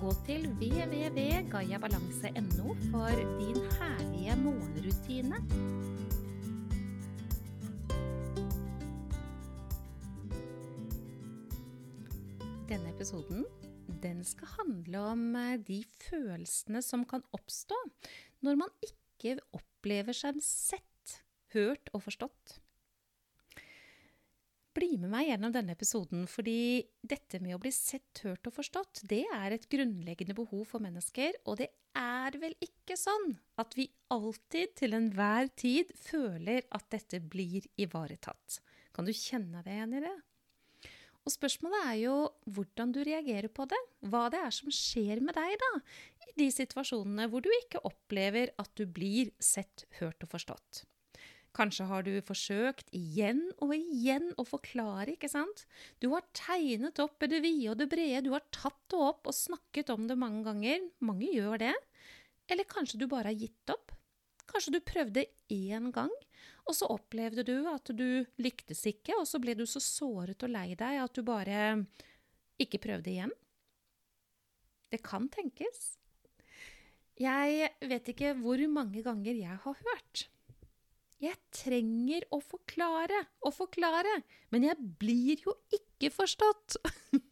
Gå til www.gayabalanse.no for din herlige morgenrutine. Denne episoden den skal handle om eh, de følelsene som kan oppstå når man ikke opplever seg sett, hørt og forstått. Bli med meg gjennom denne episoden, fordi dette med å bli sett, hørt og forstått, det er et grunnleggende behov for mennesker, og det er vel ikke sånn at vi alltid til enhver tid føler at dette blir ivaretatt. Kan du kjenne deg igjen i det? Og spørsmålet er jo hvordan du reagerer på det, hva det er som skjer med deg da, i de situasjonene hvor du ikke opplever at du blir sett, hørt og forstått. Kanskje har du forsøkt igjen og igjen å forklare, ikke sant? Du har tegnet opp det vide og det brede, du har tatt det opp og snakket om det mange ganger. Mange gjør det. Eller kanskje du bare har gitt opp? Kanskje du prøvde én gang, og så opplevde du at du lyktes ikke, og så ble du så såret og lei deg at du bare ikke prøvde igjen? Det kan tenkes. Jeg vet ikke hvor mange ganger jeg har hørt jeg trenger å forklare og forklare, men jeg blir jo ikke forstått.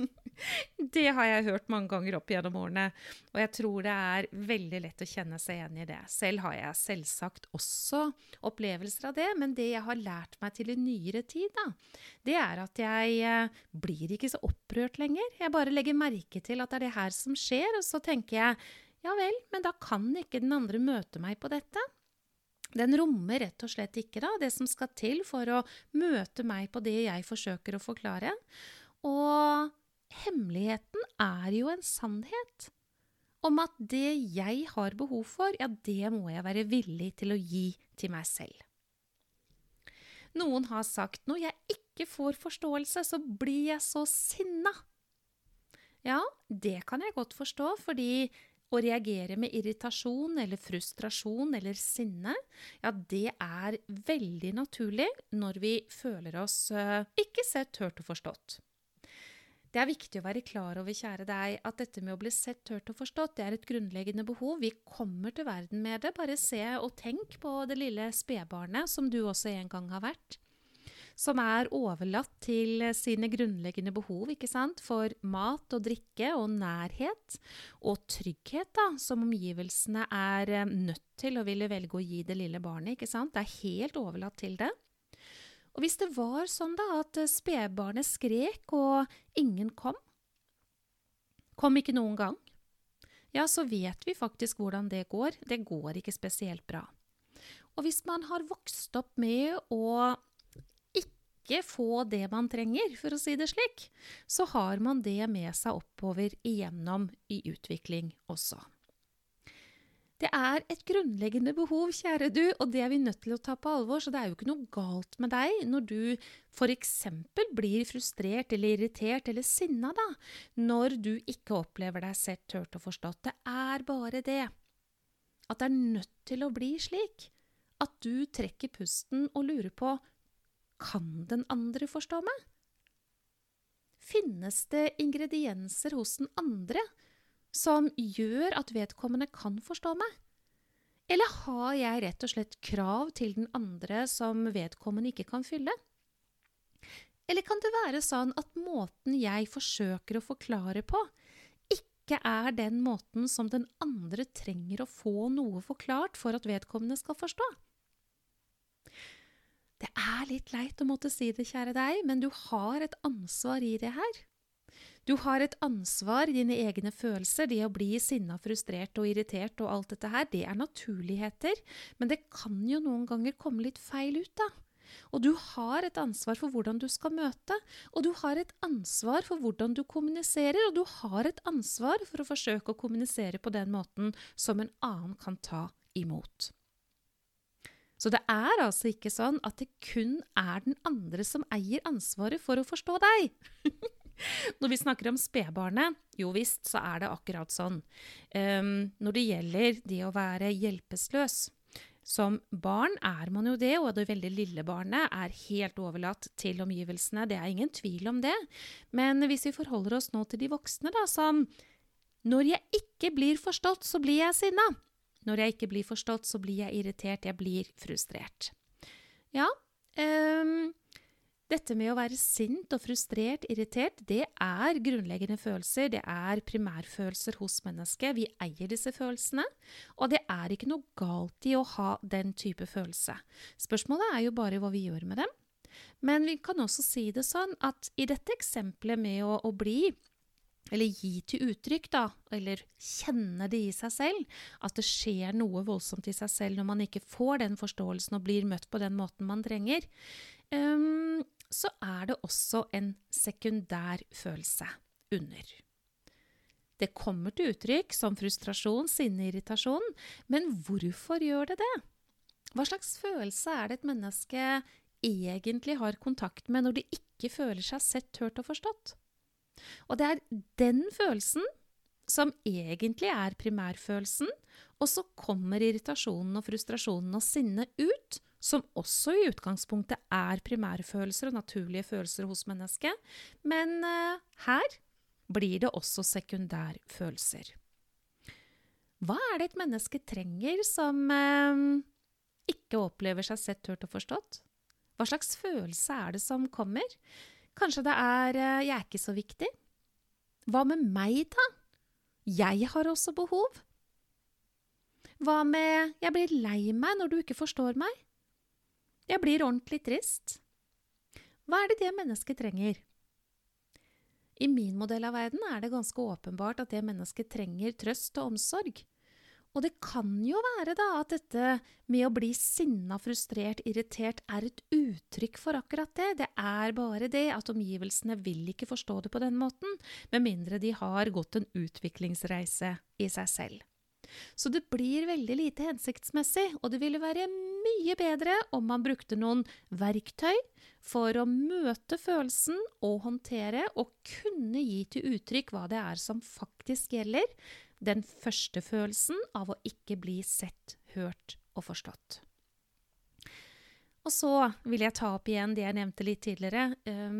det har jeg hørt mange ganger opp gjennom årene, og jeg tror det er veldig lett å kjenne seg igjen i det. Selv har jeg selvsagt også opplevelser av det, men det jeg har lært meg til i nyere tid, da, det er at jeg eh, blir ikke så opprørt lenger. Jeg bare legger merke til at det er det her som skjer, og så tenker jeg ja vel, men da kan ikke den andre møte meg på dette. Den rommer rett og slett ikke da, det som skal til for å møte meg på det jeg forsøker å forklare. Og hemmeligheten er jo en sannhet om at det jeg har behov for, ja, det må jeg være villig til å gi til meg selv. Noen har sagt når jeg ikke får forståelse, så blir jeg så sinna. Ja, det kan jeg godt forstå, fordi å reagere med irritasjon eller frustrasjon eller sinne, ja, det er veldig naturlig når vi føler oss uh, ikke sett, hørt og forstått. Det er viktig å være klar over, kjære deg, at dette med å bli sett, hørt og forstått, det er et grunnleggende behov. Vi kommer til verden med det. Bare se og tenk på det lille spedbarnet som du også en gang har vært som er overlatt til sine grunnleggende behov, ikke sant, for mat og drikke og nærhet, og trygghet, da, som omgivelsene er eh, nødt til å ville velge å gi det lille barnet, ikke sant. Det er helt overlatt til det. Og hvis det var sånn da at spedbarnet skrek og ingen kom, kom ikke noen gang, ja, så vet vi faktisk hvordan det går. Det går ikke spesielt bra. Og hvis man har vokst opp med å ikke få det man trenger, for å si det slik, så har man det med seg oppover igjennom i utvikling også. Det er et grunnleggende behov, kjære du, og det er vi nødt til å ta på alvor, så det er jo ikke noe galt med deg når du f.eks. blir frustrert eller irritert eller sinna, da, når du ikke opplever deg sett, hørt og forstått. Det er bare det at det er nødt til å bli slik at du trekker pusten og lurer på kan den andre forstå meg? Finnes det ingredienser hos den andre som gjør at vedkommende kan forstå meg? Eller har jeg rett og slett krav til den andre som vedkommende ikke kan fylle? Eller kan det være sånn at måten jeg forsøker å forklare på, ikke er den måten som den andre trenger å få noe forklart for at vedkommende skal forstå? Er litt leit å måtte si det, kjære deg, men du har et ansvar i det her. Du har et ansvar i dine egne følelser. Det å bli sinna, frustrert og irritert og alt dette her, det er naturligheter, men det kan jo noen ganger komme litt feil ut, da. Og du har et ansvar for hvordan du skal møte, og du har et ansvar for hvordan du kommuniserer, og du har et ansvar for å forsøke å kommunisere på den måten som en annen kan ta imot. Så det er altså ikke sånn at det kun er den andre som eier ansvaret for å forstå deg. Når vi snakker om spedbarnet, jo visst, så er det akkurat sånn. Um, når det gjelder det å være hjelpeløs som barn er man jo det, og det veldig lille barnet er helt overlatt til omgivelsene. Det er ingen tvil om det. Men hvis vi forholder oss nå til de voksne, da, som Når jeg ikke blir forstått, så blir jeg sinna. Når jeg ikke blir forstått, så blir jeg irritert, jeg blir frustrert. Ja, um, dette med å være sint og frustrert, irritert, det er grunnleggende følelser. Det er primærfølelser hos mennesket. Vi eier disse følelsene. Og det er ikke noe galt i å ha den type følelse. Spørsmålet er jo bare hva vi gjør med dem. Men vi kan også si det sånn at i dette eksempelet med å, å bli eller gi til uttrykk, da, eller kjenne det i seg selv, at det skjer noe voldsomt i seg selv når man ikke får den forståelsen og blir møtt på den måten man trenger. Um, så er det også en sekundær følelse under. Det kommer til uttrykk som frustrasjon, sinne, irritasjon, men hvorfor gjør det det? Hva slags følelse er det et menneske egentlig har kontakt med når de ikke føler seg sett, hørt og forstått? Og det er den følelsen som egentlig er primærfølelsen, og så kommer irritasjonen og frustrasjonen og sinnet ut som også i utgangspunktet er primærfølelser og naturlige følelser hos mennesket, men uh, her blir det også sekundærfølelser. Hva er det et menneske trenger som uh, ikke opplever seg sett, hørt og forstått? Hva slags følelse er det som kommer? Kanskje det er uh, 'jeg er ikke så viktig'? Hva med meg, da? Jeg har også behov. Hva med 'jeg blir lei meg når du ikke forstår meg'? Jeg blir ordentlig trist. Hva er det det mennesket trenger? I min modell av verden er det ganske åpenbart at det mennesket trenger trøst og omsorg. Og det kan jo være da at dette med å bli sinna, frustrert, irritert er et uttrykk for akkurat det. Det er bare det at omgivelsene vil ikke forstå det på den måten, med mindre de har gått en utviklingsreise i seg selv. Så det blir veldig lite hensiktsmessig, og det ville være mye bedre om man brukte noen verktøy for å møte følelsen og håndtere og kunne gi til uttrykk hva det er som faktisk gjelder. Den første følelsen av å ikke bli sett, hørt og forstått. Og så vil jeg ta opp igjen det jeg nevnte litt tidligere.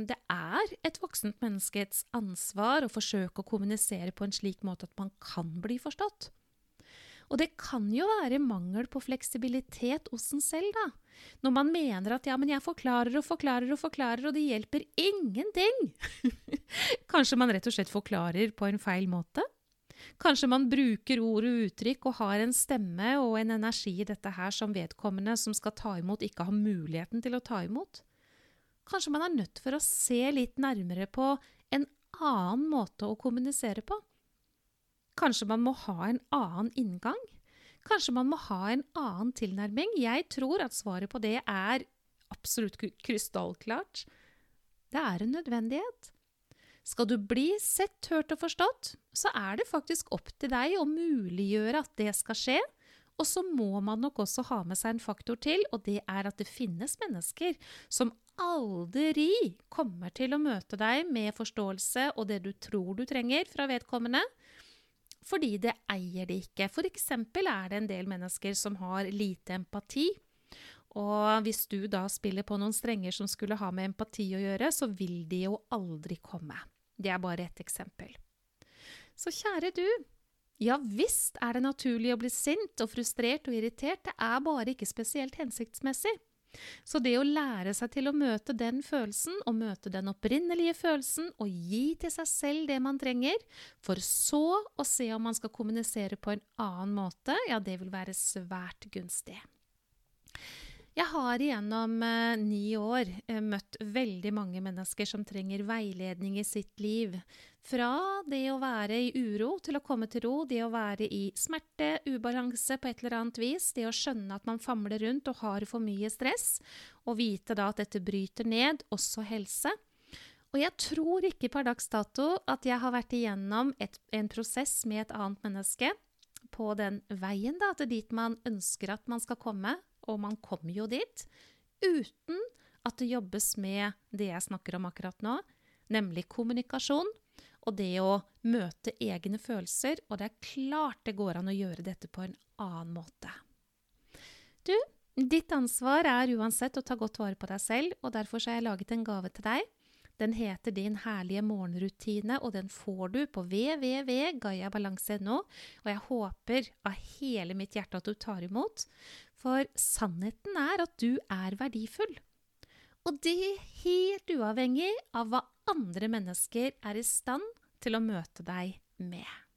Det er et voksent menneskets ansvar å forsøke å kommunisere på en slik måte at man kan bli forstått. Og det kan jo være mangel på fleksibilitet hos en selv, da. Når man mener at ja, men jeg forklarer og forklarer og forklarer, og det hjelper ingenting. Kanskje man rett og slett forklarer på en feil måte? Kanskje man bruker ord og uttrykk og har en stemme og en energi i dette her som vedkommende som skal ta imot, ikke har muligheten til å ta imot? Kanskje man er nødt for å se litt nærmere på en annen måte å kommunisere på? Kanskje man må ha en annen inngang? Kanskje man må ha en annen tilnærming? Jeg tror at svaret på det er absolutt krystallklart. Det er en nødvendighet. Skal du bli sett, hørt og forstått, så er det faktisk opp til deg å muliggjøre at det skal skje. Og så må man nok også ha med seg en faktor til, og det er at det finnes mennesker som aldri kommer til å møte deg med forståelse og det du tror du trenger fra vedkommende, fordi det eier de ikke. Eksempel er det en del mennesker som har lite empati. Og hvis du da spiller på noen strenger som skulle ha med empati å gjøre, så vil de jo aldri komme. Det er bare ett eksempel. Så kjære du, ja visst er det naturlig å bli sint og frustrert og irritert, det er bare ikke spesielt hensiktsmessig. Så det å lære seg til å møte den følelsen, og møte den opprinnelige følelsen, og gi til seg selv det man trenger, for så å se om man skal kommunisere på en annen måte, ja, det vil være svært gunstig. Jeg har gjennom eh, ni år eh, møtt veldig mange mennesker som trenger veiledning i sitt liv. Fra det å være i uro til å komme til ro, det å være i smerte, ubalanse på et eller annet vis, det å skjønne at man famler rundt og har for mye stress, og vite da at dette bryter ned også helse. Og jeg tror ikke per dags dato at jeg har vært igjennom et, en prosess med et annet menneske på den veien da, til dit man ønsker at man skal komme, og man kommer jo dit, uten at det jobbes med det jeg snakker om akkurat nå, nemlig kommunikasjon og det å møte egne følelser. Og det er klart det går an å gjøre dette på en annen måte. Du, ditt ansvar er uansett å ta godt vare på deg selv, og derfor har jeg laget en gave til deg. Den heter Din herlige morgenrutine, og den får du på www.gayabalanse.no. Og jeg håper av hele mitt hjerte at du tar imot, for sannheten er at du er verdifull. Og det helt uavhengig av hva andre mennesker er i stand til å møte deg med.